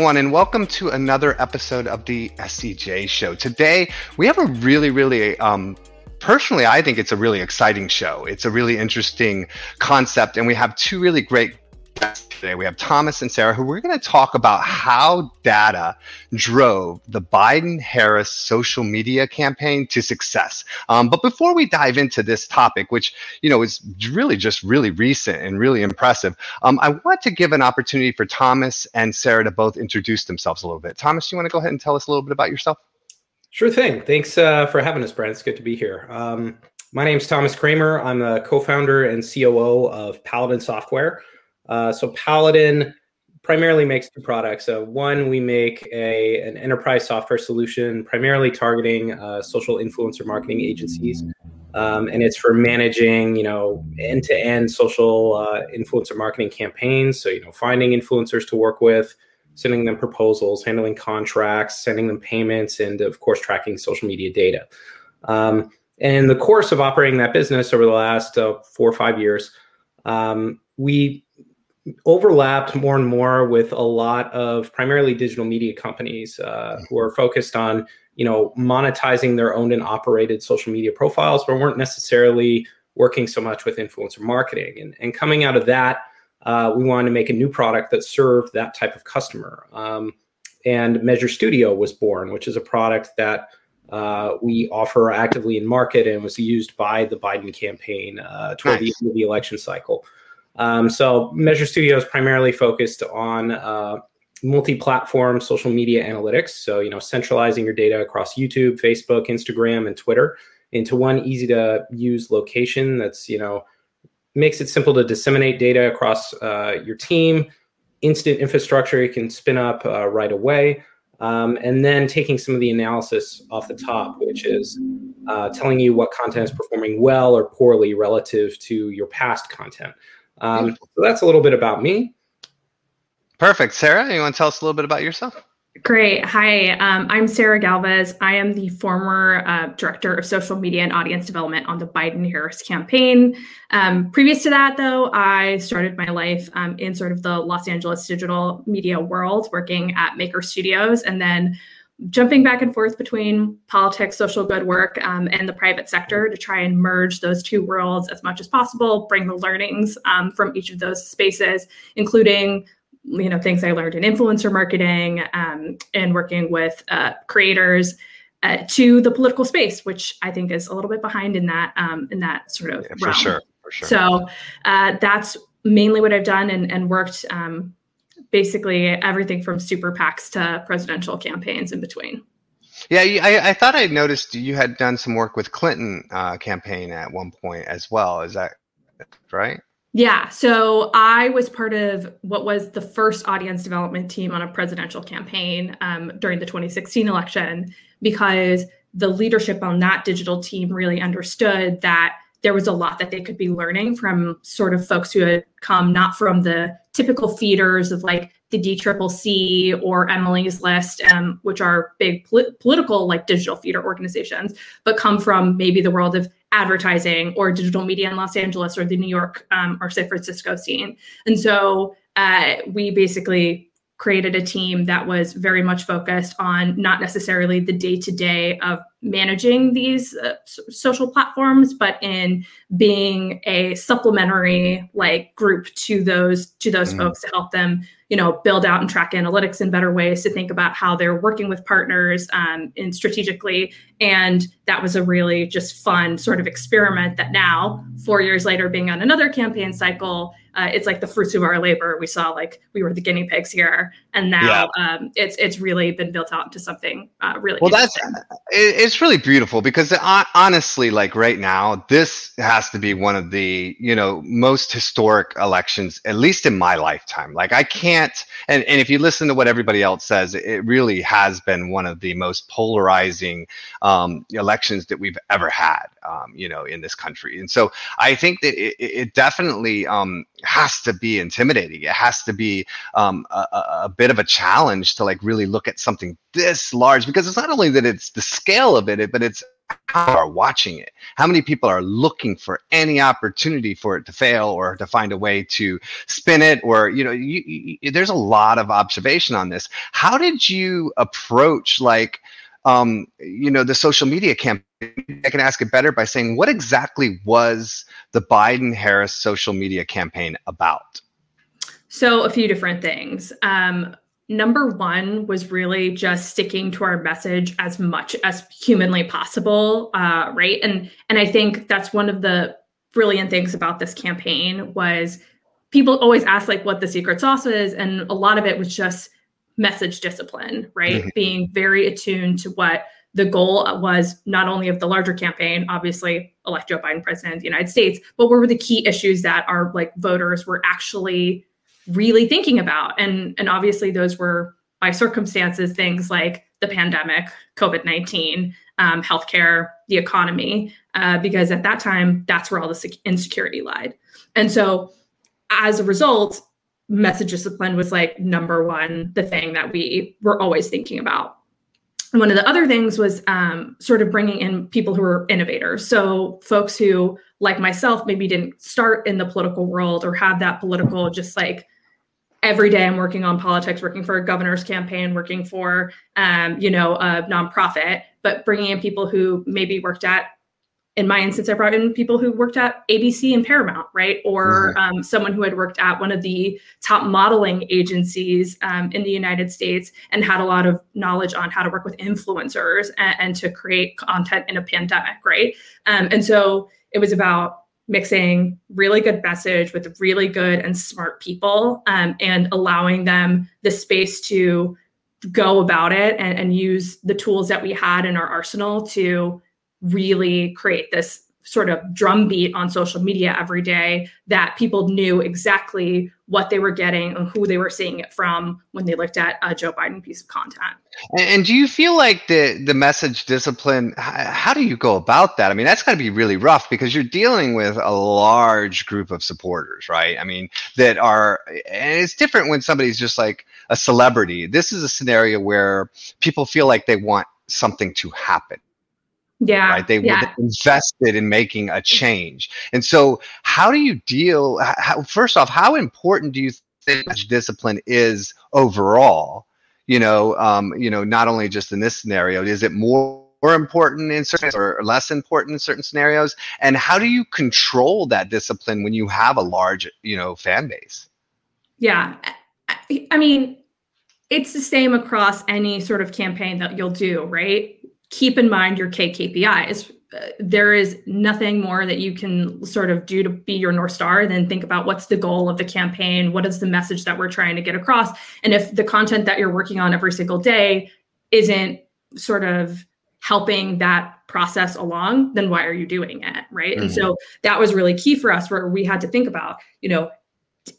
everyone, and welcome to another episode of the SCJ Show. Today, we have a really, really um, personally, I think it's a really exciting show. It's a really interesting concept, and we have two really great today. We have Thomas and Sarah, who we're going to talk about how data drove the Biden Harris social media campaign to success. Um, but before we dive into this topic, which you know is really just really recent and really impressive, um, I want to give an opportunity for Thomas and Sarah to both introduce themselves a little bit. Thomas, you want to go ahead and tell us a little bit about yourself? Sure thing. Thanks uh, for having us, Brent. It's good to be here. Um, my name is Thomas Kramer. I'm the co-founder and COO of Paladin Software. Uh, so Paladin primarily makes two products. So one, we make a an enterprise software solution primarily targeting uh, social influencer marketing agencies, um, and it's for managing you know end to end social uh, influencer marketing campaigns. So you know finding influencers to work with, sending them proposals, handling contracts, sending them payments, and of course tracking social media data. Um, and in the course of operating that business over the last uh, four or five years, um, we overlapped more and more with a lot of primarily digital media companies uh, who are focused on you know monetizing their owned and operated social media profiles but weren't necessarily working so much with influencer marketing. And, and coming out of that uh, we wanted to make a new product that served that type of customer. Um, and measure studio was born which is a product that uh, we offer actively in market and was used by the biden campaign uh, toward nice. the end of the election cycle um, so Measure Studio is primarily focused on uh, multi-platform social media analytics. So you know, centralizing your data across YouTube, Facebook, Instagram, and Twitter into one easy-to-use location. That's you know makes it simple to disseminate data across uh, your team. Instant infrastructure you can spin up uh, right away. Um, and then taking some of the analysis off the top, which is uh, telling you what content is performing well or poorly relative to your past content. Um, so that's a little bit about me. Perfect. Sarah, you want to tell us a little bit about yourself? Great. Hi, um, I'm Sarah Galvez. I am the former uh, director of social media and audience development on the Biden Harris campaign. Um, previous to that, though, I started my life um, in sort of the Los Angeles digital media world, working at Maker Studios, and then jumping back and forth between politics, social good work, um, and the private sector to try and merge those two worlds as much as possible, bring the learnings um, from each of those spaces, including you know things I learned in influencer marketing um, and working with uh, creators. Uh, to the political space, which I think is a little bit behind in that um, in that sort of yeah, for realm. sure, for sure. So uh, that's mainly what I've done and, and worked um, basically everything from super PACs to presidential campaigns in between. Yeah, I, I thought I noticed you had done some work with Clinton uh, campaign at one point as well. Is that right? Yeah. So I was part of what was the first audience development team on a presidential campaign um, during the 2016 election because the leadership on that digital team really understood that there was a lot that they could be learning from sort of folks who had come not from the typical feeders of like the DCCC or Emily's List, um, which are big pol- political like digital feeder organizations, but come from maybe the world of advertising or digital media in Los Angeles or the New York um, or San Francisco scene. And so uh, we basically created a team that was very much focused on not necessarily the day to day of managing these uh, social platforms but in being a supplementary like group to those to those mm. folks to help them you know build out and track analytics in better ways to think about how they're working with partners um, and strategically and that was a really just fun sort of experiment that now four years later being on another campaign cycle uh, it's like the fruits of our labor. We saw like we were the guinea pigs here, and now yeah. um, it's it's really been built out into something uh, really. Well, that's it's really beautiful because uh, honestly, like right now, this has to be one of the you know most historic elections, at least in my lifetime. Like I can't, and and if you listen to what everybody else says, it really has been one of the most polarizing um, elections that we've ever had, um, you know, in this country. And so I think that it, it definitely um, has to be intimidating. It has to be um, a, a, bit of a challenge to like really look at something this large because it's not only that it's the scale of it, but it's are watching it? How many people are looking for any opportunity for it to fail or to find a way to spin it? Or you know you, you, there's a lot of observation on this. How did you approach like um, you know the social media campaign? I can ask it better by saying what exactly was the biden harris social media campaign about? So a few different things. Um, number one was really just sticking to our message as much as humanly possible uh, right and and i think that's one of the brilliant things about this campaign was people always ask like what the secret sauce is and a lot of it was just message discipline right mm-hmm. being very attuned to what the goal was not only of the larger campaign obviously elect joe biden president of the united states but what were the key issues that our like voters were actually really thinking about. And, and obviously, those were by circumstances things like the pandemic, COVID 19, um, healthcare, the economy, uh, because at that time, that's where all the insecurity lied. And so, as a result, message discipline was like number one, the thing that we were always thinking about. And one of the other things was um, sort of bringing in people who were innovators. So, folks who, like myself, maybe didn't start in the political world or have that political just like every day I'm working on politics, working for a governor's campaign, working for, um, you know, a nonprofit, but bringing in people who maybe worked at, in my instance, I brought in people who worked at ABC and Paramount, right? Or mm-hmm. um, someone who had worked at one of the top modeling agencies um, in the United States and had a lot of knowledge on how to work with influencers and, and to create content in a pandemic, right? Um, and so it was about mixing really good message with really good and smart people um, and allowing them the space to go about it and, and use the tools that we had in our arsenal to really create this sort of drumbeat on social media every day that people knew exactly what they were getting and who they were seeing it from when they looked at a Joe Biden piece of content. And, and do you feel like the the message discipline? How, how do you go about that? I mean, that's got to be really rough because you're dealing with a large group of supporters, right? I mean, that are, and it's different when somebody's just like a celebrity. This is a scenario where people feel like they want something to happen yeah. Right. They yeah. were invested in making a change. And so, how do you deal? How, first off, how important do you think discipline is overall? You know, um, you know, not only just in this scenario, is it more more important in certain or less important in certain scenarios? And how do you control that discipline when you have a large, you know, fan base? Yeah. I mean, it's the same across any sort of campaign that you'll do, right? Keep in mind your K KPIs. Uh, there is nothing more that you can sort of do to be your North Star than think about what's the goal of the campaign, what is the message that we're trying to get across. And if the content that you're working on every single day isn't sort of helping that process along, then why are you doing it? Right. Mm-hmm. And so that was really key for us where we had to think about, you know,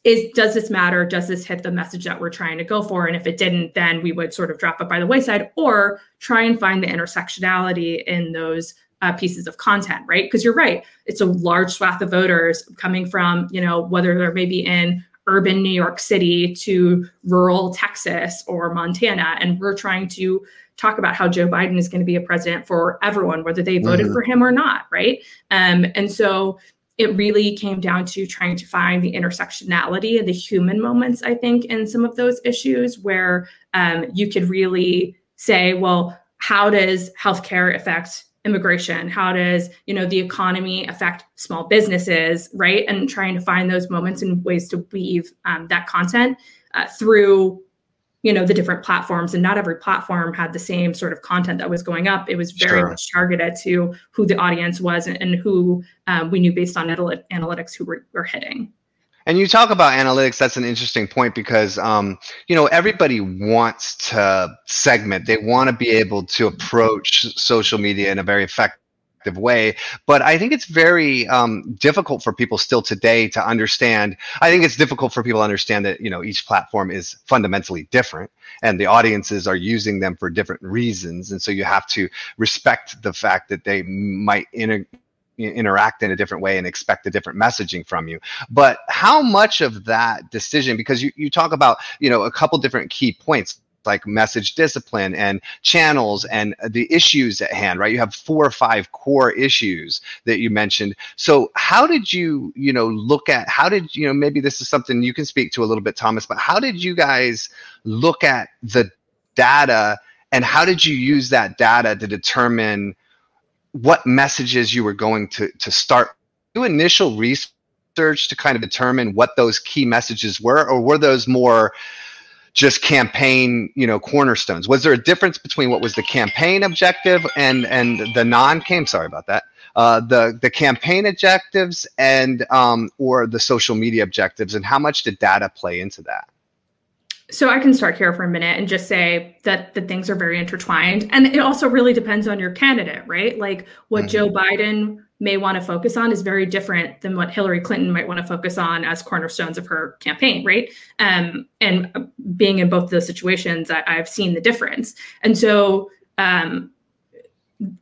is does this matter? Does this hit the message that we're trying to go for? And if it didn't then we would sort of drop it by the wayside or try and find the intersectionality in those uh, pieces of content right? Because you're right. It's a large swath of voters coming from you know whether they're maybe in urban new york city to rural texas or montana. And we're trying to talk about how joe biden is going to be a president for everyone whether they voted mm-hmm. for him or not right? Um, and so it really came down to trying to find the intersectionality and the human moments, I think, in some of those issues where um, you could really say, well, how does healthcare affect immigration? How does you know the economy affect small businesses right? And trying to find those moments and ways to weave um, that content uh, through you know the different platforms and not every platform had the same sort of content that was going up. It was very sure. much targeted to who the audience was and, and who um, we knew based on analytics who were, were hitting. And you talk about analytics that's an interesting point because um, you know everybody wants to segment. They want to be able to approach social media in a very effective way. But I think it's very um, difficult for people still today to understand. I think it's difficult for people to understand that you know each platform is fundamentally different, and the audiences are using them for different reasons, and so you have to respect the fact that they might inter- interact in a different way and expect a different messaging from you but how much of that decision because you, you talk about you know a couple different key points like message discipline and channels and the issues at hand right? You have four or five core issues that you mentioned. So how did you you know look at how did you know maybe this is something you can speak to a little bit thomas but how did you guys look at the data and how did you use that data to determine what messages you were going to to start? Do initial research to kind of determine what those key messages were or were those more just campaign you know cornerstones. Was there a difference between what was the campaign objective and and the non-cam sorry about that uh, the the campaign objectives and um, or the social media objectives and how much did data play into that so I can start here for a minute and just say that the things are very intertwined. And it also really depends on your candidate, right? Like what mm-hmm. Joe Biden may want to focus on is very different than what Hillary Clinton might want to focus on as cornerstones of her campaign, right? Um, and being in both those situations, I, have seen the difference. And so um,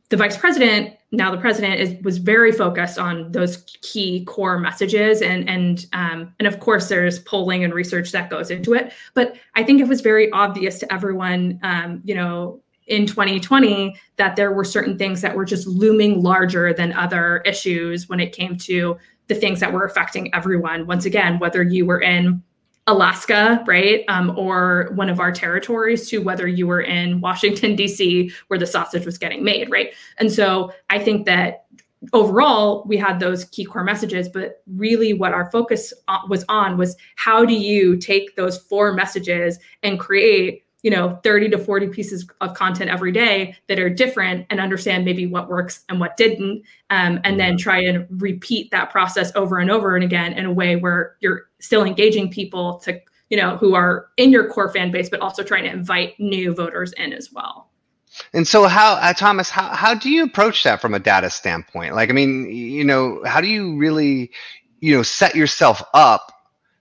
the vice president now the president is was very focused on those key core messages and and um, and of course there's polling and research that goes into it. But i think it was very obvious to everyone um, you know in 2020 that there were certain things that were just looming larger than other issues when it came to the things that were affecting everyone. Once again whether you were in Alaska, right? Um, or one of our territories to whether you were in Washington, D.C., where the sausage was getting made, right? And so I think that overall we had those key core messages, but really what our focus was on was how do you take those four messages and create you know 30 to 40 pieces of content every day that are different and understand maybe what works and what didn't um, and then try and repeat that process over and over and again in a way where you're still engaging people to you know who are in your core fan base but also trying to invite new voters in as well. And so how uh, thomas how, how do you approach that from a data standpoint? Like i mean you know how do you really you know set yourself up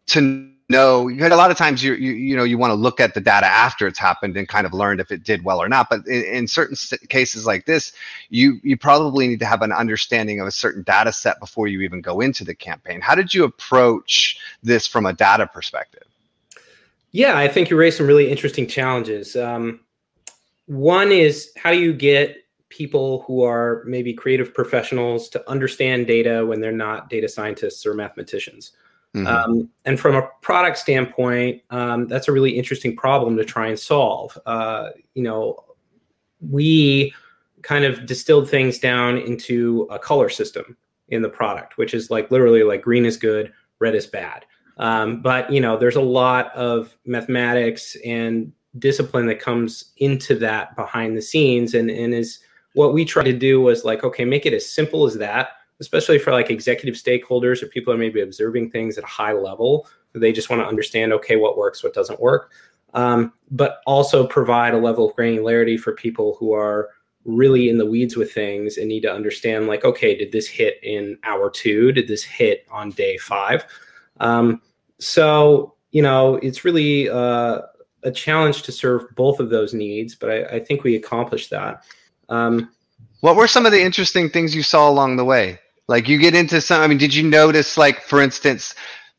to know because a lot of times you you you know you want to look at the data after it's happened and kind of learned if it did well or not but in, in certain cases like this you you probably need to have an understanding of a certain data set before you even go into the campaign. How did you approach this from a data perspective? Yeah i think you raised some really interesting challenges. Um, one is how do you get people who are maybe creative professionals to understand data when they're not data scientists or mathematicians Mm-hmm. Um, and from a product standpoint, um, that's a really interesting problem to try and solve. Uh, you know, we kind of distilled things down into a color system in the product, which is like literally like green is good, red is bad. Um, but you know, there's a lot of mathematics and discipline that comes into that behind the scenes, and and is what we try to do was like, okay, make it as simple as that especially for like executive stakeholders or people who are maybe observing things at a high level. They just want to understand, okay, what works, what doesn't work. Um, but also provide a level of granularity for people who are really in the weeds with things and need to understand, like, okay, did this hit in hour two? Did this hit on day five? Um, so, you know, it's really uh, a challenge to serve both of those needs, but I, I think we accomplished that. Um, what were some of the interesting things you saw along the way? Like you get into some. I mean, did you notice, like for instance,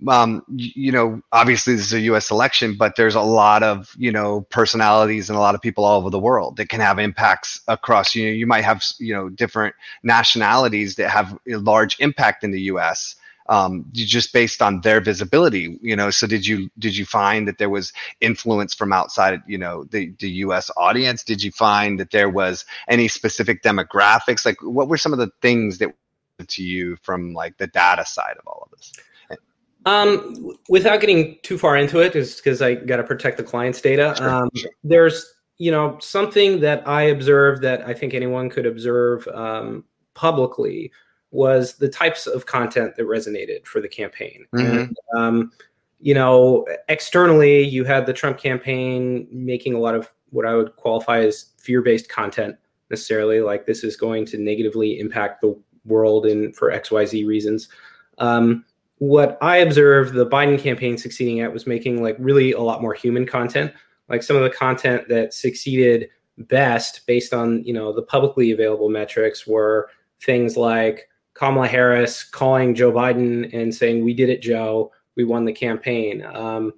um, you, know, obviously this is a U.S. election, but there's a lot of you know personalities and a lot of people all over the world that can have impacts across. You know, you might have you know different nationalities that have a large impact in the U.S. Um, just based on their visibility you know so did you did you find that there was influence from outside you know the, the us audience did you find that there was any specific demographics like what were some of the things that to you from like the data side of all of this? Um, without getting too far into it, just because I got to protect the client's data. Sure, um, sure. There's you know something that I observed that I think anyone could observe um, publicly was the types of content that resonated for the campaign. Mm-hmm. And, um, you know, externally, you had the Trump campaign making a lot of what I would qualify as fear-based content. Necessarily, like this is going to negatively impact the world and for XYZ reasons. Um, what I observed the Biden campaign succeeding at was making like really a lot more human content. Like some of the content that succeeded best based on, you know, the publicly available metrics were things like Kamala Harris calling Joe Biden and saying, We did it, Joe. We won the campaign. Um,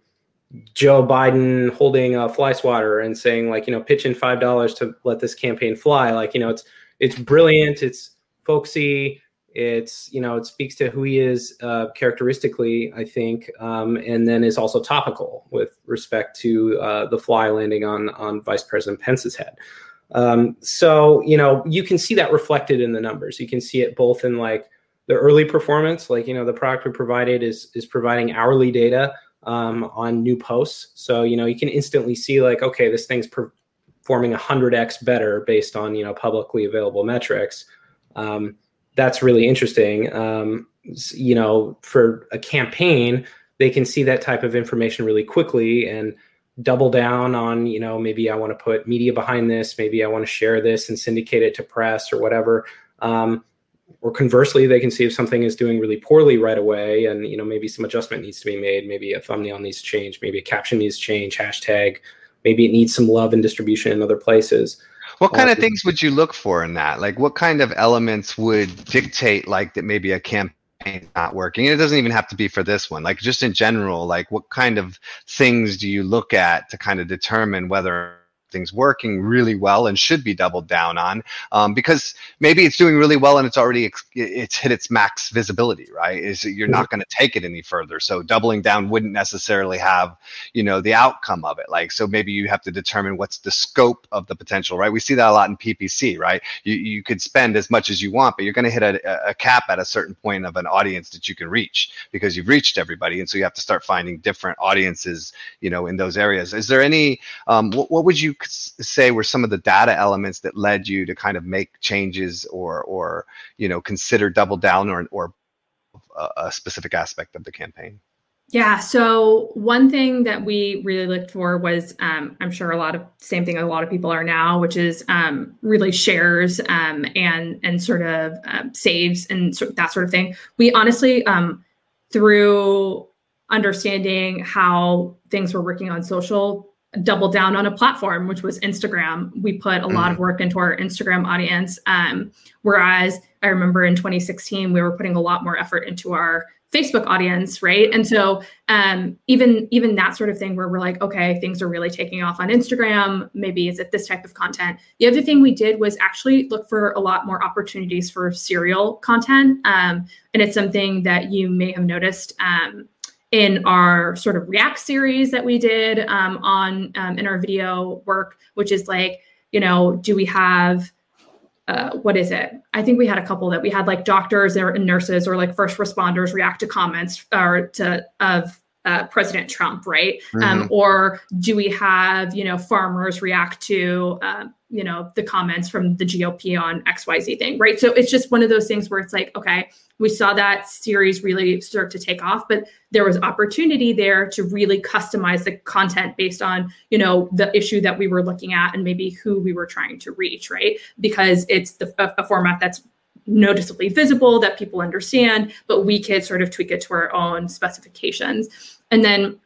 Joe Biden holding a fly swatter and saying like, you know, pitch in five dollars to let this campaign fly. Like, you know, it's it's brilliant, it's folksy, it's you know, it speaks to who he is uh, characteristically, I think, um, and then is also topical with respect to uh, the fly landing on on Vice President Pence's head. Um, so you know, you can see that reflected in the numbers. You can see it both in like the early performance, like you know, the product we provided is is providing hourly data um, on new posts. So you know you can instantly see like okay, this thing's performing 100x better based on you know publicly available metrics. Um, that's really interesting. Um, you know, for a campaign, they can see that type of information really quickly and double down on you know maybe I want to put media behind this, maybe I want to share this and syndicate it to press or whatever. Um, or conversely, they can see if something is doing really poorly right away, and you know maybe some adjustment needs to be made. Maybe a thumbnail needs to change. Maybe a caption needs to change. Hashtag. Maybe it needs some love and distribution in other places. What kind of things would you look for in that? Like, what kind of elements would dictate like that maybe a campaign not working? And it doesn't even have to be for this one. Like, just in general, like what kind of things do you look at to kind of determine whether things working really well and should be doubled down on um, because maybe it's doing really well and it's already it's hit its max visibility right? Is you're not going to take it any further. So doubling down wouldn't necessarily have you know the outcome of it. Like so maybe you have to determine what's the scope of the potential right? We see that a lot in ppc right? You, you could spend as much as you want but you're going to hit a, a cap at a certain point of an audience that you can reach because you've reached everybody. And so you have to start finding different audiences you know in those areas. Is there any um, what, what would you say were some of the data elements that led you to kind of make changes or or you know consider double down or or a, a specific aspect of the campaign? Yeah. So one thing that we really looked for was, um, I'm sure a lot of same thing a lot of people are now, which is um, really shares um, and and sort of um, saves and that sort of thing. We honestly, um, through understanding how things were working on social, double down on a platform, which was Instagram. We put a lot of mm-hmm. work into our Instagram audience. Um, whereas I remember in 2016, we were putting a lot more effort into our Facebook audience, right? And so um, even even that sort of thing where we're like, okay, things are really taking off on Instagram. Maybe is it this type of content? The other thing we did was actually look for a lot more opportunities for serial content, um, and it's something that you may have noticed. Um, in our sort of React series that we did um, on um, in our video work, which is like, you know, do we have uh, what is it? I think we had a couple that we had like doctors or nurses or like first responders react to comments or to of uh, President Trump, right? Um, mm-hmm. Um, or do we have you know farmers react to uh, you know the comments from the GOP on XYZ thing, right? So it's just one of those things where it's like, okay, we saw that series really start to take off, but there was opportunity there to really customize the content based on you know the issue that we were looking at and maybe who we were trying to reach, right? Because it's the, a, a format that's noticeably visible that people understand, but we could sort of tweak it to our own specifications. And then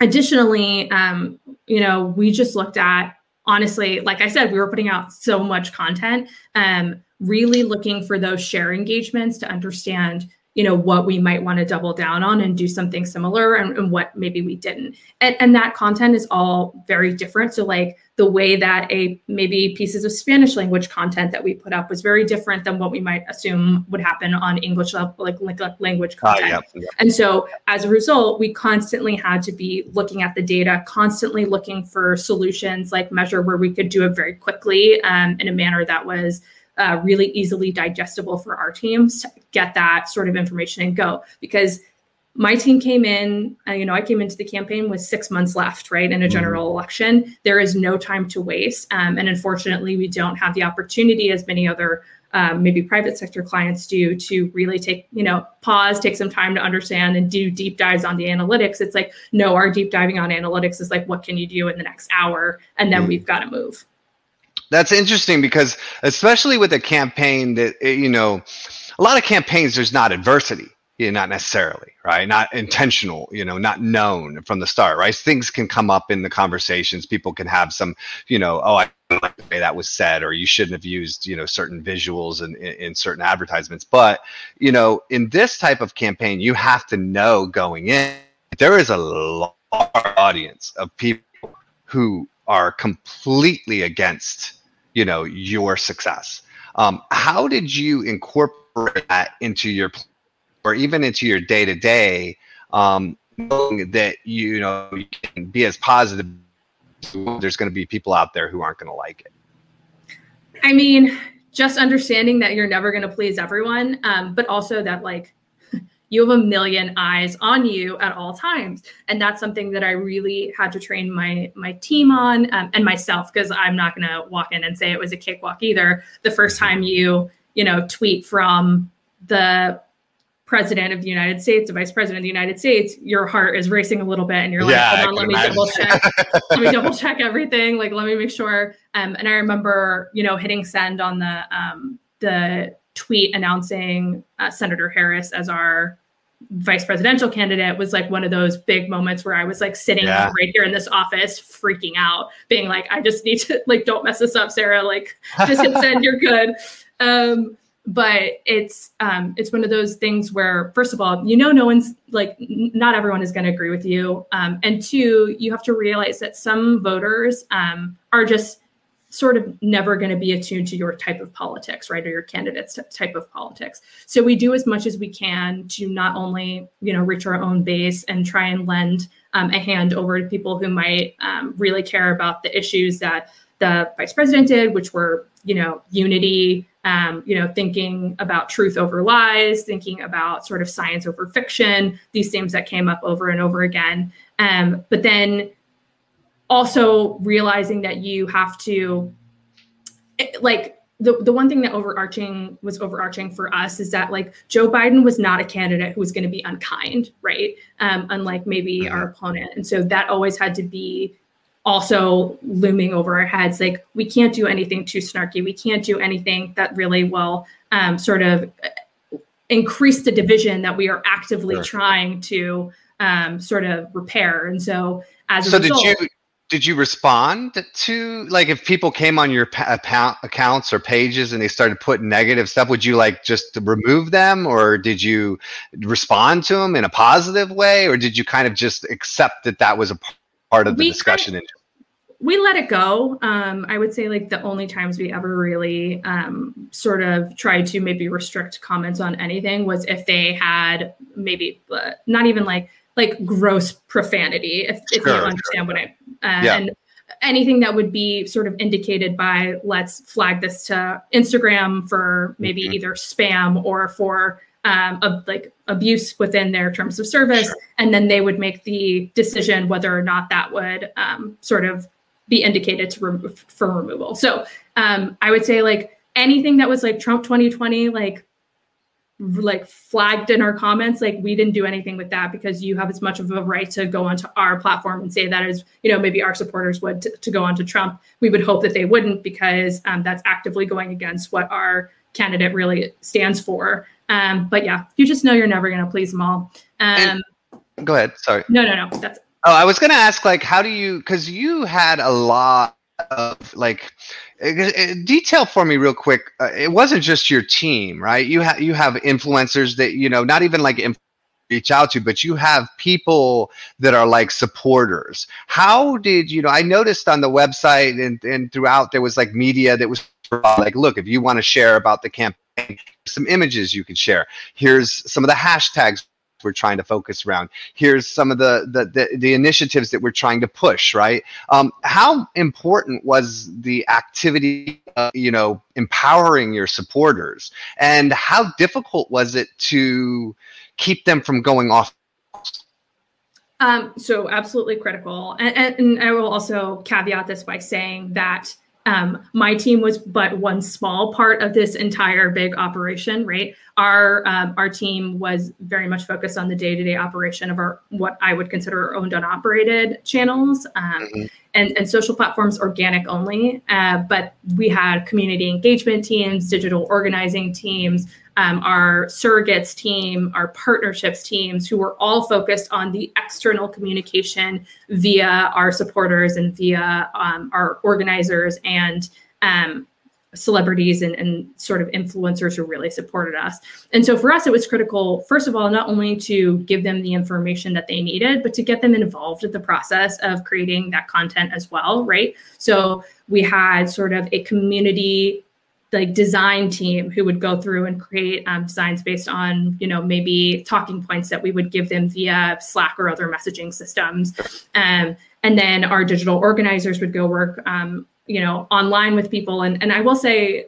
additionally, um, you know, we just looked at honestly, like I said, we were putting out so much content, um, really looking for those share engagements to understand you know what we might want to double down on and do something similar and, and, what maybe we didn't. And, and that content is all very different. So like the way that a maybe pieces of spanish language content that we put up was very different than what we might assume would happen on english like, like language ah, content. uh, yeah, yeah. and so as a result we constantly had to be looking at the data constantly looking for solutions like measure where we could do it very quickly um, in a manner that was uh, really easily digestible for our teams to get that sort of information and go. Because my team came in uh, you know i came into the campaign with six months left right in a mm-hmm. general election. There is no time to waste um, and unfortunately we don't have the opportunity as many other um, maybe private sector clients do to really take you know pause take some time to understand and do deep dives on the analytics. It's like no our deep diving on analytics is like what can you do in the next hour? And then mm-hmm. we've got to move that's interesting because especially with a campaign that eh, you know, a lot of campaigns there's not adversity, you know, not necessarily, right? Not intentional, you know, not known from the start, right? Things can come up in the conversations. People can have some, you know, oh, I like the way that was said, or you shouldn't have used, you know, certain visuals in, in, in certain advertisements. But, you know, in this type of campaign, you have to know going in, there is a our audience of people who are completely against, you know, your success. Um, how did you incorporate that into your, or even into your day to day, knowing that you know you can be as positive? There's going to be people out there who aren't going to like it. I mean, just understanding that you're never going to please everyone, um, but also that like you have a million eyes on you at all times. And that's something that i really had to train my my team on um, and myself because i'm not going to walk in and say it was a cakewalk either. The first time you you know tweet from the president of the united states the vice president of the united states your heart is racing a little bit and you're like yeah, hold on let me imagine. double check. Let me double check everything. Like let me make sure. Um, and i remember you know hitting send on the um, the tweet announcing uh, Senator Harris as our vice presidential candidate was like one of those big moments where I was like sitting yeah. right here in this office freaking out, being like, I just need to like don't mess this up, Sarah. Like just hit send, you're good. Um, but it's um, it's one of those things where first of all, you know, no one's like n- not everyone is going to agree with you, um, and two, you have to realize that some voters um, are just sort of never going to be attuned to your type of politics, right, or your candidate's type of politics. So we do as much as we can to not only, you know, reach our own base and try and lend um, a hand over to people who might um, really care about the issues that the vice president did, which were, you know, unity, um, you know, thinking about truth over lies, thinking about sort of science over fiction, these themes that came up over and over again. Um, but then also realizing that you have to like the, the one thing that overarching was overarching for us is that like Joe Biden was not a candidate who was going to be unkind, right? Um, unlike maybe mm-hmm. our opponent. And so that always had to be also looming over our heads. Like we can't do anything too snarky. We can't do anything that really will um, sort of uh, increase the division that we are actively sure. trying to um, sort of repair. And so as a so result, did you did you respond to like if people came on your pa- accounts or pages and they started putting negative stuff would you like just remove them? Or did you respond to them in a positive way? Or did you kind of just accept that that was a part of the we discussion kind of, we let it go. Um, i would say like the only times we ever really um, sort of tried to maybe restrict comments on anything was if they had maybe uh, not even like like gross profanity if, if sure, you understand sure. what i uh, yeah. and anything that would be sort of indicated by let's flag this to instagram for maybe mm-hmm. either spam or for um, a, like abuse within their terms of service sure. and then they would make the decision whether or not that would um, sort of be indicated to remove for removal so um, i would say like anything that was like trump 2020 like like flagged in our comments like we didn't do anything with that because you have as much of a right to go onto our platform and say that as you know maybe our supporters would to, to go onto trump. We would hope that they wouldn't because um, that's actively going against what our candidate really stands for. Um, but yeah you just know you're never going to please them all. Um, go ahead sorry. No no no that's oh i was going to ask like how do you because you had a lot of like uh, uh, detail for me real quick uh, it wasn't just your team right? You have you have influencers that you know not even like inf- reach out to but you have people that are like supporters. How did you know i noticed on the website and, and throughout there was like media that was like look if you want to share about the campaign some images you can share. Here's some of the hashtags we're trying to focus around. Here's some of the the the, the initiatives that we're trying to push. Right? Um, how important was the activity? Uh, you know, empowering your supporters, and how difficult was it to keep them from going off? Um, so absolutely critical, and, and I will also caveat this by saying that um, my team was but one small part of this entire big operation right our um, our team was very much focused on the day-to-day operation of our what i would consider owned and operated channels um, mm-hmm. and, and social platforms organic only uh, but we had community engagement teams digital organizing teams um, our surrogates team, our partnerships teams, who were all focused on the external communication via our supporters and via um, our organizers and um, celebrities and, and sort of influencers who really supported us. And so for us, it was critical, first of all, not only to give them the information that they needed, but to get them involved in the process of creating that content as well, right? So we had sort of a community like design team who would go through and create um, designs based on you know maybe talking points that we would give them via slack or other messaging systems. Um, and then our digital organizers would go work um, you know online with people. And and i will say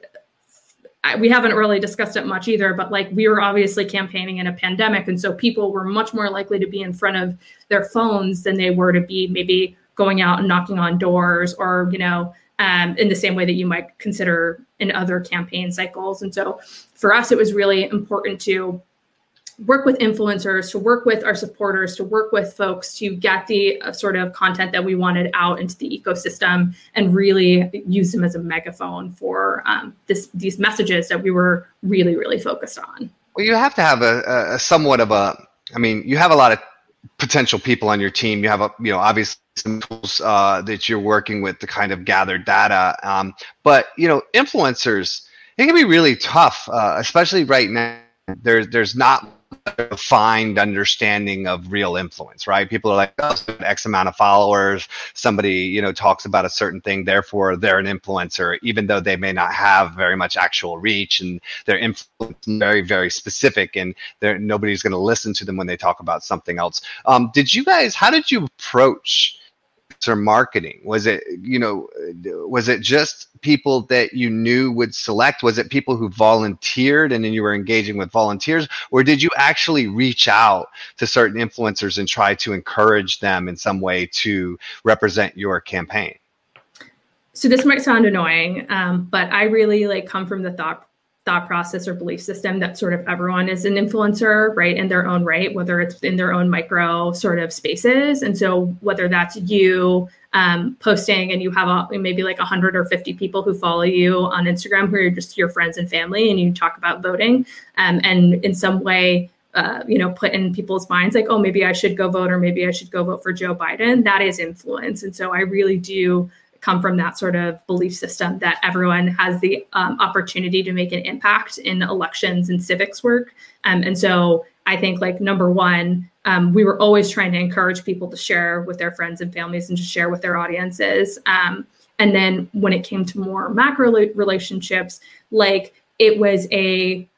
we haven't really discussed it much either but like we were obviously campaigning in a pandemic and so people were much more likely to be in front of their phones than they were to be maybe going out and knocking on doors or you know um, in the same way that you might consider in other campaign cycles and so for us it was really important to work with influencers, to work with our supporters, to work with folks to get the uh, sort of content that we wanted out into the ecosystem and really use them as a megaphone for um, this these messages that we were really really focused on. Well, you have to have a, a somewhat of a. I mean, you have a lot of potential people on your team. You have a you know obviously some tools uh, that you're working with to kind of gather data. Um, but you know, influencers it can be really tough, uh, especially right now. There's there's not defined understanding of real influence, right? People are like, oh, X amount of followers. Somebody, you know, talks about a certain thing, therefore they're an influencer, even though they may not have very much actual reach and their influence very, very specific, and nobody's going to listen to them when they talk about something else. Um, did you guys? How did you approach? Or marketing? Was it, you know, was it just people that you knew would select? Was it people who volunteered and then you were engaging with volunteers? Or did you actually reach out to certain influencers and try to encourage them in some way to represent your campaign? So this might sound annoying, um, but I really like come from the thought thought process or belief system that sort of everyone is an influencer, right, in their own right, whether it's in their own micro sort of spaces. And so whether that's you um, posting and you have a, maybe like 100 or 50 people who follow you on Instagram who are just your friends and family, and you talk about voting, um, and in some way. Uh, you know, put in people's minds like, oh, maybe I should go vote, or maybe I should go vote for Joe Biden. That is influence, and so I really do come from that sort of belief system that everyone has the um, opportunity to make an impact in elections and civics work. Um, and so I think, like, number one, um, we were always trying to encourage people to share with their friends and families and to share with their audiences. Um, and then when it came to more macro relationships, like, it was a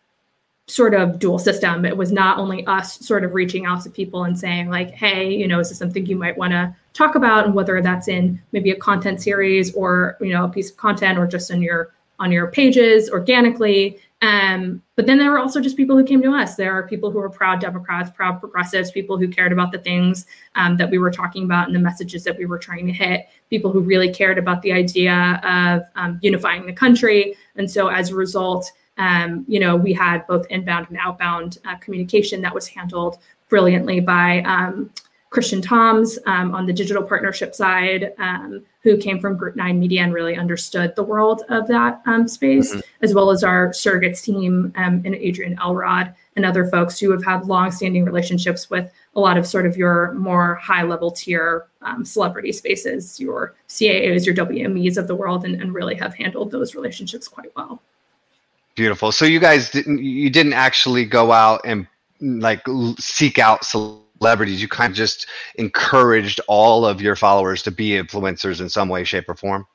sort of dual system. It was not only us sort of reaching out to people and saying, like, hey, you know, is this something you might want to talk about and whether that's in maybe a content series or you know a piece of content or just on your on your pages organically um, but then there were also just people who came to us. There are people who are proud Democrats, proud progressives, people who cared about the things um, that we were talking about and the messages that we were trying to hit, people who really cared about the idea of um, unifying the country. And so as a result, um, you know, we had both inbound and outbound uh, communication that was handled brilliantly by um, Christian Toms um, on the digital partnership side, um, who came from Group 9 Media and really understood the world of that um, space, mm-hmm. as well as our surrogates team um, and Adrienne Elrod and other folks who have had long-standing relationships with a lot of sort of your more high-level tier um, celebrity spaces, your CAAs, your WMEs of the world, and, and really have handled those relationships quite well. Beautiful. So you guys didn't you didn't actually go out and like seek out celebrities celebrities, you kind of just encouraged all of your followers to be influencers in some way, shape, or form?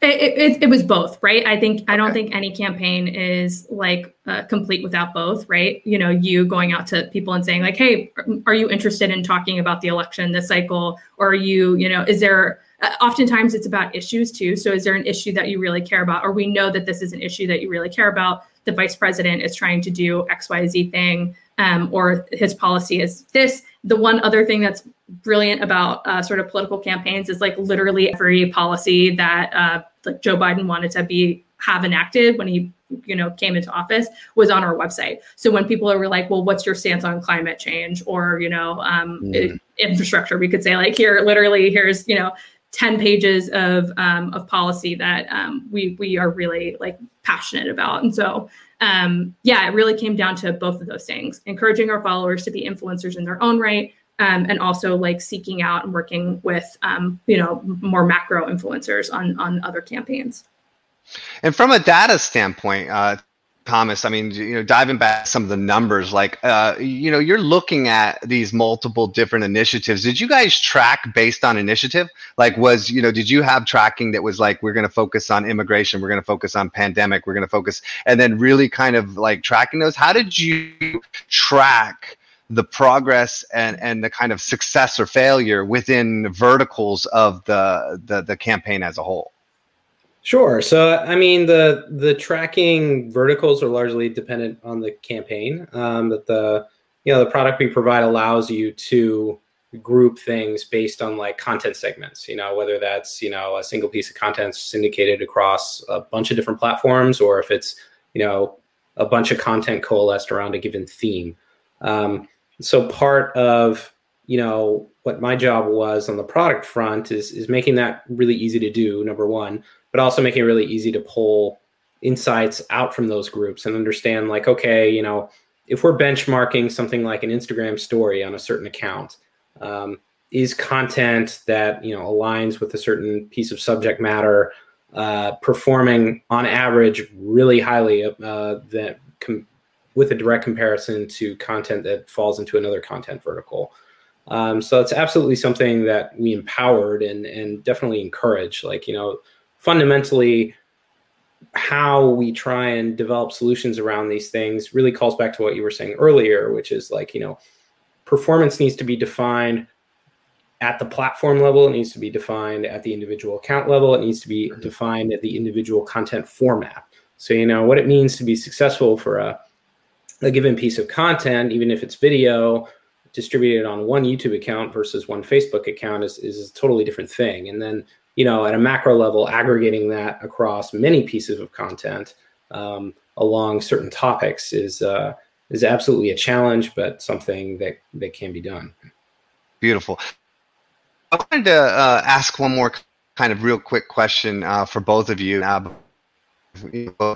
It, it, it was both, right? I think okay. I don't think any campaign is like uh, complete without both, right? You know, you going out to people and saying like, "Hey, are you interested in talking about the election this cycle?" Or are you, you know, is there? Uh, oftentimes, it's about issues too. So, is there an issue that you really care about, or we know that this is an issue that you really care about? The vice president is trying to do X, Y, Z thing, um, or his policy is this the one other thing that's brilliant about uh, sort of political campaigns is like literally every policy that uh, like Joe Biden wanted to be have enacted when he you know came into office was on our website so when people are like well what's your stance on climate change or you know um, mm. infrastructure we could say like here literally here's you know 10 pages of um, of policy that um, we we are really like passionate about and so um, yeah, it really came down to both of those things encouraging our followers to be influencers in their own right. Um, and also like seeking out and working with um, you know more macro influencers on on other campaigns And from a data standpoint, uh, Thomas, I mean, you know, diving back some of the numbers, like, uh, you know, you're looking at these multiple different initiatives. Did you guys track based on initiative? Like, was, you know, did you have tracking that was like, we're going to focus on immigration, we're going to focus on pandemic, we're going to focus, and then really kind of like tracking those? How did you track? the progress and, and the kind of success or failure within verticals of the, the, the campaign as a whole? Sure. So, I mean, the the tracking verticals are largely dependent on the campaign. Um, that the you know the product we provide allows you to group things based on like content segments. You know, whether that's you know a single piece of content syndicated across a bunch of different platforms, or if it's you know a bunch of content coalesced around a given theme. Um, so part of you know what my job was on the product front is is making that really easy to do. Number one but also making it really easy to pull insights out from those groups and understand like okay you know if we're benchmarking something like an instagram story on a certain account um, is content that you know aligns with a certain piece of subject matter uh, performing on average really highly uh, that com- with a direct comparison to content that falls into another content vertical. Um, so it's absolutely something that we empowered and and definitely encourage like you know fundamentally how we try and develop solutions around these things really calls back to what you were saying earlier which is like you know performance needs to be defined at the platform level. It needs to be defined at the individual account level. It needs to be mm-hmm. defined at the individual content format. So you know what it means to be successful for a, a given piece of content even if it's video distributed on one youtube account versus one facebook account is, is a totally different thing. And then you know, at a macro level, aggregating that across many pieces of content um, along certain topics is uh, is absolutely a challenge, but something that that can be done. Beautiful. I wanted to uh, ask one more kind of real quick question uh, for both of you. Uh,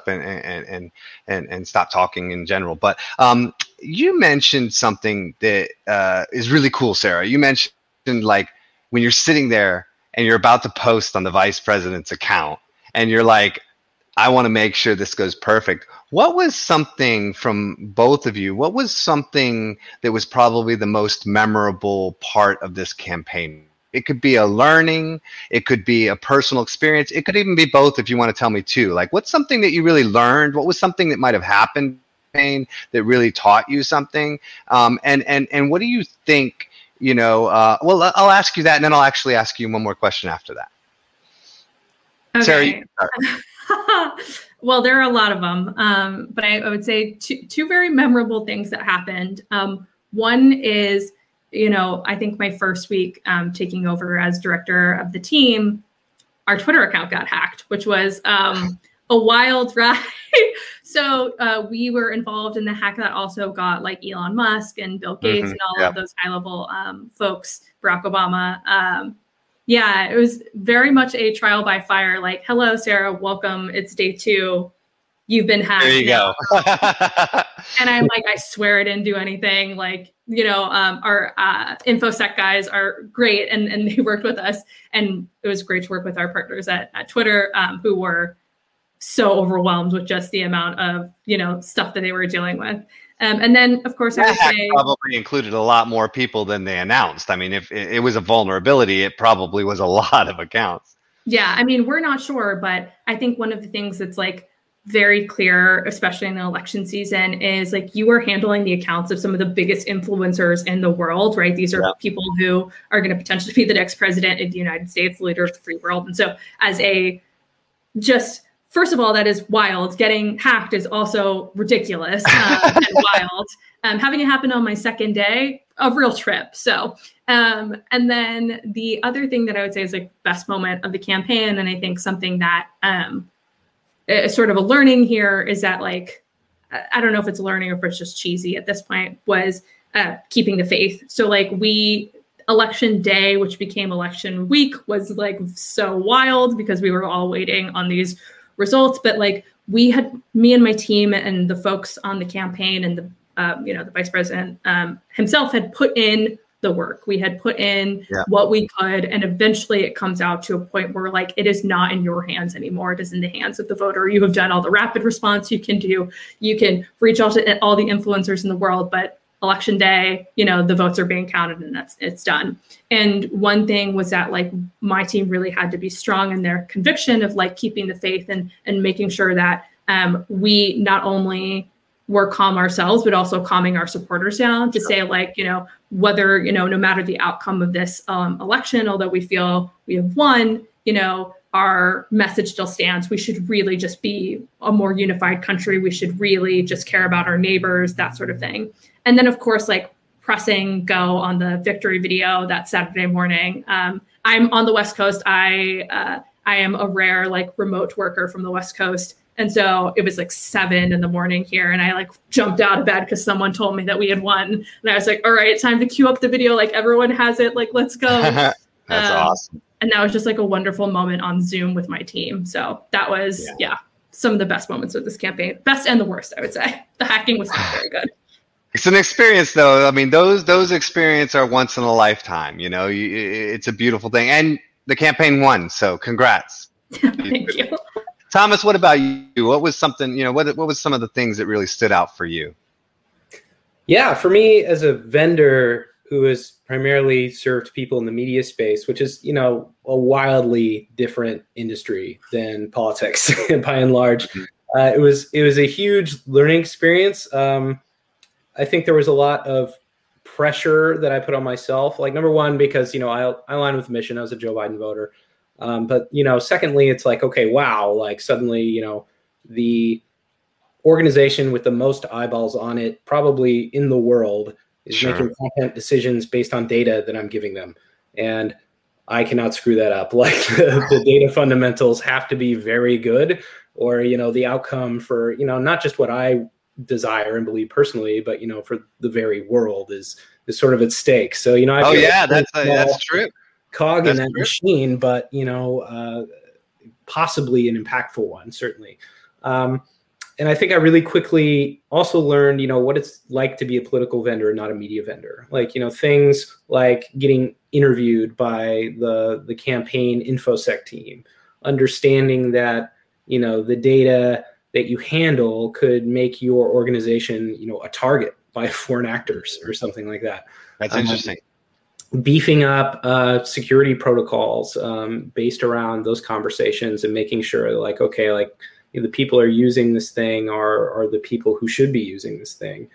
and, and, and, and, and stop talking in general. But um, you mentioned something that uh, is really cool, Sarah. You mentioned like when you're sitting there and you're about to post on the vice president's account and you're like, I want to make sure this goes perfect. What was something from both of you? What was something that was probably the most memorable part of this campaign? It could be a learning, it could be a personal experience, it could even be both if you want to tell me too. Like, what's something that you really learned? What was something that might have happened that really taught you something? Um, and and and what do you think you know, uh, well, I'll ask you that, and then I'll actually ask you one more question after that. Okay. Sarah, well, there are a lot of them, um, but I, I, would say two, two very memorable things that happened. Um, one is, you know, I think my first week um, taking over as director of the team, our Twitter account got hacked, which was um, a wild ride. so uh, we were involved in the hack that also got like Elon Musk and Bill Gates mm-hmm. and all of those high level um, folks, Barack Obama. Um, yeah, it was very much a trial by fire. Like, hello, Sarah, welcome. It's day two. You've been hacked. There you now. go. and I'm like, I swear I didn't do anything. Like, you know, um, our uh, infosec guys are great, and and they worked with us, and it was great to work with our partners at, at Twitter, um, who were so overwhelmed with just the amount of you know stuff that they were dealing with. Um, and then, of course, I would say probably included a lot more people than they announced. I mean, if it was a vulnerability, it probably was a lot of accounts. Yeah, I mean, we're not sure, but I think one of the things that's like very clear, especially in the election season, is like you are handling the accounts of some of the biggest influencers in the world, right? These are yeah. people who are going to potentially be the next president of the United States, leader of the free world. And so, as a just first of all, that is wild. Getting hacked is also ridiculous uh, and wild. Um, having it happen on my second day, a real trip. So, um, and then the other thing that I would say is like best moment of the campaign, and I think something that um, is sort of a learning here is that like I don't know if it's learning or if it's just cheesy at this point was uh, keeping the faith. So like we election day, which became election week, was like so wild because we were all waiting on these results but like we had me and my team and the folks on the campaign and the uh, you know the vice president um, himself had put in the work. We had put in yeah. what we could, and eventually it comes out to a point where like it is not in your hands anymore. It is in the hands of the voter. You have done all the rapid response you can do. You can reach out to all the influencers in the world, but election day, you know, the votes are being counted and that's it's done. And one thing was that like my team really had to be strong in their conviction of like keeping the faith and and making sure that um, we not only were calm ourselves, but also calming our supporters down to sure. say, like, you know, whether, you know, no matter the outcome of this um, election, although we feel we have won, you know, our message still stands. We should really just be a more unified country. We should really just care about our neighbors, that sort of thing. And then, of course, like pressing go on the victory video that Saturday morning. Um, I'm on the West Coast. I uh, I am a rare like remote worker from the West Coast. And so it was like seven in the morning here, and I like jumped out of bed because someone told me that we had won, and I was like, "All right, time to queue up the video. Like everyone has it. Like let's go." That's um, awesome. And that was just like a wonderful moment on Zoom with my team. So that was yeah. yeah, some of the best moments of this campaign, best and the worst, I would say. The hacking was not very good. It's an experience, though. I mean, those those experiences are once in a lifetime. You know, you, it's a beautiful thing, and the campaign won. So, congrats. Thank you. Thomas, what about you? What was something, you know, what, what was some of the things that really stood out for you? Yeah, for me as a vendor who has primarily served people in the media space, which is, you know, a wildly different industry than politics by and large. Mm-hmm. Uh, it was it was a huge learning experience. Um, I think there was a lot of pressure that I put on myself. Like number one, because you know I I align with the mission. I was a Joe Biden voter. Um, but you know, secondly, it's like okay, wow, like suddenly you know the organization with the most eyeballs on it, probably in the world, is sure. making content decisions based on data that I'm giving them, and I cannot screw that up. Like the, the data fundamentals have to be very good, or you know the outcome for you know not just what I desire and believe personally, but you know for the very world is is sort of at stake. So you know, I oh yeah, like that's a, that's true cog That's in that true. machine, but you know, uh, possibly an impactful one, certainly. Um, and I think I really quickly also learned, you know, what it's like to be a political vendor, and not a media vendor. Like, you know, things like getting interviewed by the the campaign infosec team, understanding that you know the data that you handle could make your organization, you know, a target by foreign actors or something like that. That's um, interesting. beefing up uh, security protocols um, based around those conversations and making sure like okay like you know, the people are using this thing are are the people who should be using this thing.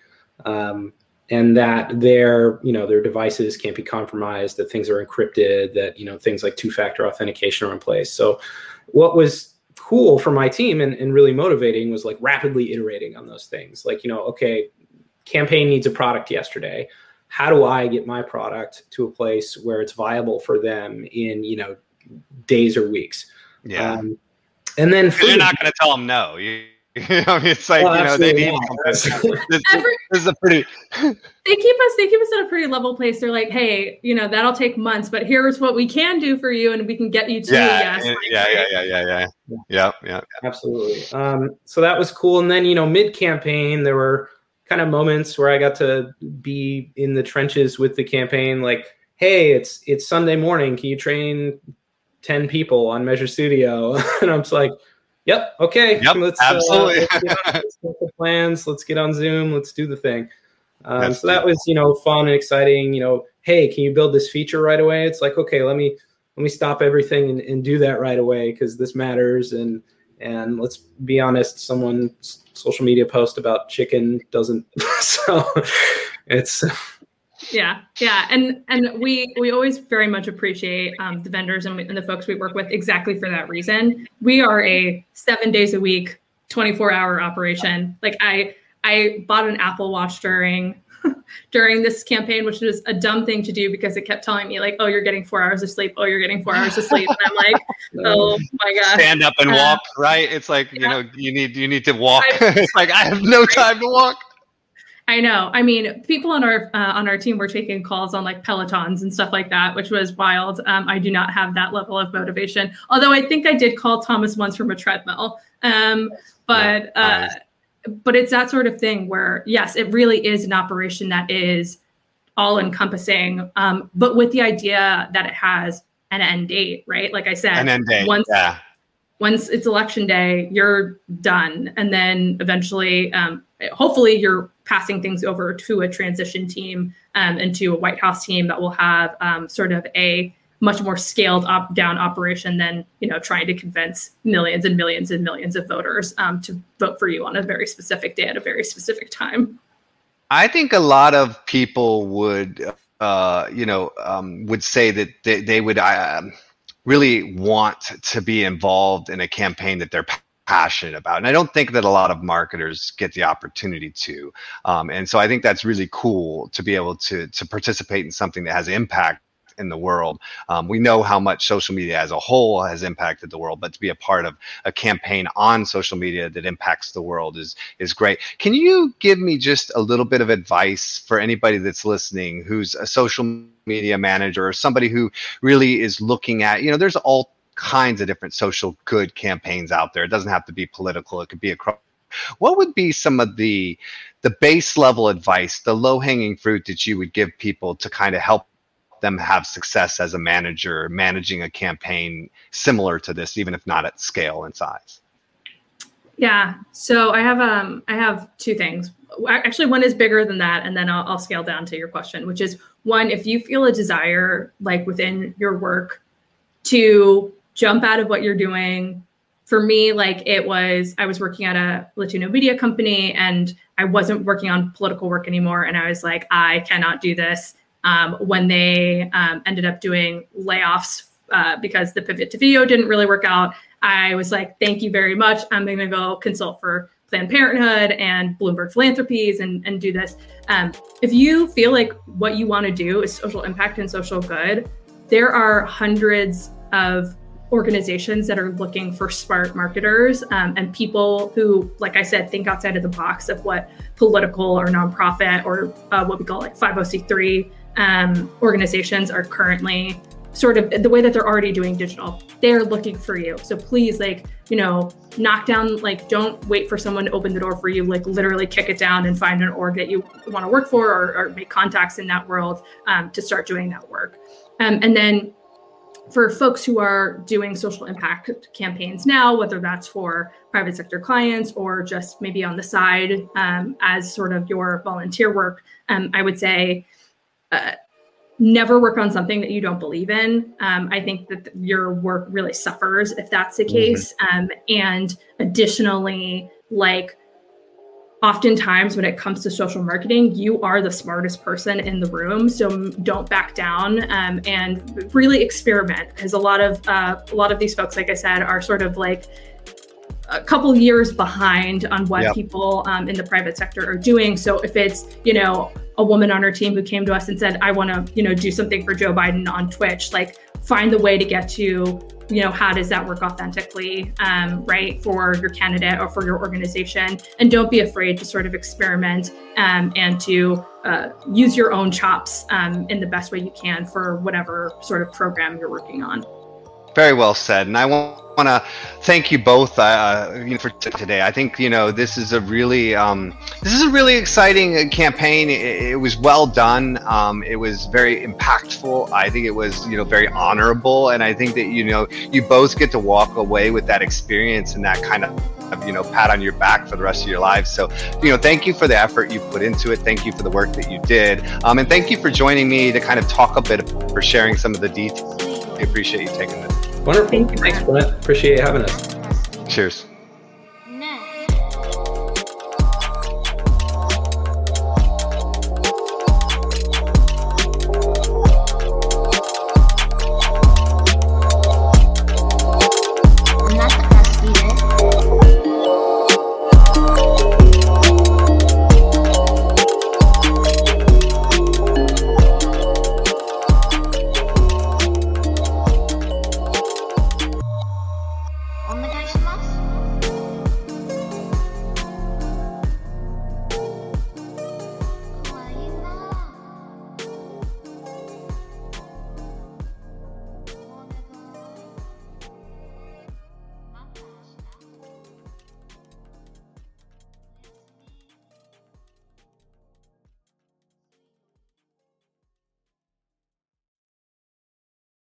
Um, and that their you know their devices can't be compromised that things are encrypted that you know things like two-factor authentication are in place. So what was cool for my team and, and really motivating was like rapidly iterating on those things like you know okay campaign needs a product yesterday how do I get my product to a place where it's viable for them in you know days or weeks? Yeah. Um, and then you're not going to tell them no. You, you know, it's like well, you know they need this, this, is a pretty. they keep us. They keep us at a pretty level place. They're like, hey, you know, that'll take months, but here's what we can do for you, and we can get you to yeah, yes. Yeah, yeah, yeah, yeah, yeah, yeah, yeah, yeah. Absolutely. Um, so that was cool. And then you know, mid campaign, there were kind of moments where I got to be in the trenches with the campaign. Like, hey, it's it's Sunday morning. Can you train ten people on Measure Studio? and I'm just like, yep, okay, yep, let's absolutely uh, let's, get on, let's plans. Let's get on Zoom. Let's do the thing. Um, so that was you know fun and exciting. You know, hey, can you build this feature right away? It's like, okay, let me let me stop everything and, and do that right away because this matters and and let's be honest, someone's social media post about chicken doesn't. so it's. Yeah, yeah, and and we we always very much appreciate um, the vendors and, and the folks we work with exactly for that reason. We are a seven days a week, twenty four hour operation. Like I I bought an Apple Watch during during this campaign, which was a dumb thing to do because it kept telling me like, "Oh, you're getting four hours of sleep. Oh, you're getting four hours of sleep." And I'm like, "Oh my god!" Stand up and uh, walk, right? It's like yeah. you know, you need you need to walk. it's like I have no time to walk. I know. I mean, people on our uh, on our team were taking calls on like pelotons and stuff like that, which was wild. Um, I do not have that level of motivation. Although I think I did call Thomas once from a treadmill. Um, but uh, but it's that sort of thing where yes it really is an operation that is all encompassing, um, but with the idea that it has an end date, right? Like I said, an end date. Once, yeah. Once it's election day, you're done, and then eventually, um, hopefully, you're passing things over to a transition team um, and to a White House team that will have um, sort of a much more scaled up down operation than you know trying to convince millions and millions and millions of voters um, to vote for you on a very specific day at a very specific time. I think a lot of people would, uh, you know, um, would say that they, they would uh, really want to be involved in a campaign that they're passionate about. And I don't think that a lot of marketers get the opportunity to. Um, and so I think that's really cool to be able to to participate in something that has impact in the world. Um, we know how much social media as a whole has impacted the world, but to be a part of a campaign on social media that impacts the world is is great. Can you give me just a little bit of advice for anybody that's listening who's a social media manager or somebody who really is looking at, you know, there's all kinds of different social good campaigns out there. It doesn't have to be political, it could be across what would be some of the the base level advice the low hanging fruit that you would give people to kind of help them have success as a manager managing a campaign similar to this, even if not at scale and size? Yeah. So I have um I have two things. Actually, one is bigger than that, and then I'll, I'll scale down to your question, which is one: if you feel a desire, like within your work, to jump out of what you're doing. For me, like it was, I was working at a Latino media company, and I wasn't working on political work anymore, and I was like, I cannot do this um, when they um, ended up doing layoffs uh, because the pivot to video didn't really work out. I was like, thank you very much. I'm going to go consult for Planned Parenthood and Bloomberg Philanthropies and, and do this. Um, if you feel like what you want to do is social impact and social good, there are hundreds of organizations that are looking for smart marketers um, and people who, like I said, think outside of the box of what political or nonprofit or uh, what we call like 50c3 um, organizations are currently sort of the way that they're already doing digital. They're looking for you. So please like you know knock down like don't wait for someone to open the door for you. Like literally kick it down and find an org that you want to work for or, or make contacts in that world um, to start doing that work. Um, and then for folks who are doing social impact campaigns now, whether that's for private sector clients or just maybe on the side um, as sort of your volunteer work, um, I would say uh, never work on something that you don't believe in. Um, I think that your work really suffers if that's the mm-hmm. case. Mm-hmm. and additionally, like oftentimes when it comes to social marketing, you are the smartest person in the room. So don't back down um, and really experiment because a lot of uh, a lot of these folks, like I said, are sort of like a couple years behind on what yep. people um, in the private sector are doing. So if it's you know a woman on our team who came to us and said, "I want to you know do something for Joe Biden on Twitch," like find the way to get to you know how does that work authentically um, right for your candidate or for your organization? And don't be afraid to sort of experiment um, and to uh, use your own chops um, in the best way you can for whatever sort of program you're working on very well said and i want to thank you both uh, you know, for today. I think you know this is a really um, this is a really exciting uh, campaign. It, it was well done. Um, it was very impactful. I think it was you know very honorable, and I think that you know you both get to walk away with that experience and that kind of you know pat on your back for the rest of your lives so you know thank you for the effort you put into it thank you for the work that you did um, and thank you for joining me to kind of talk a bit for sharing some of the details i appreciate you taking this Wonderful. Thank you, Thanks, Brent. Appreciate having us. Cheers.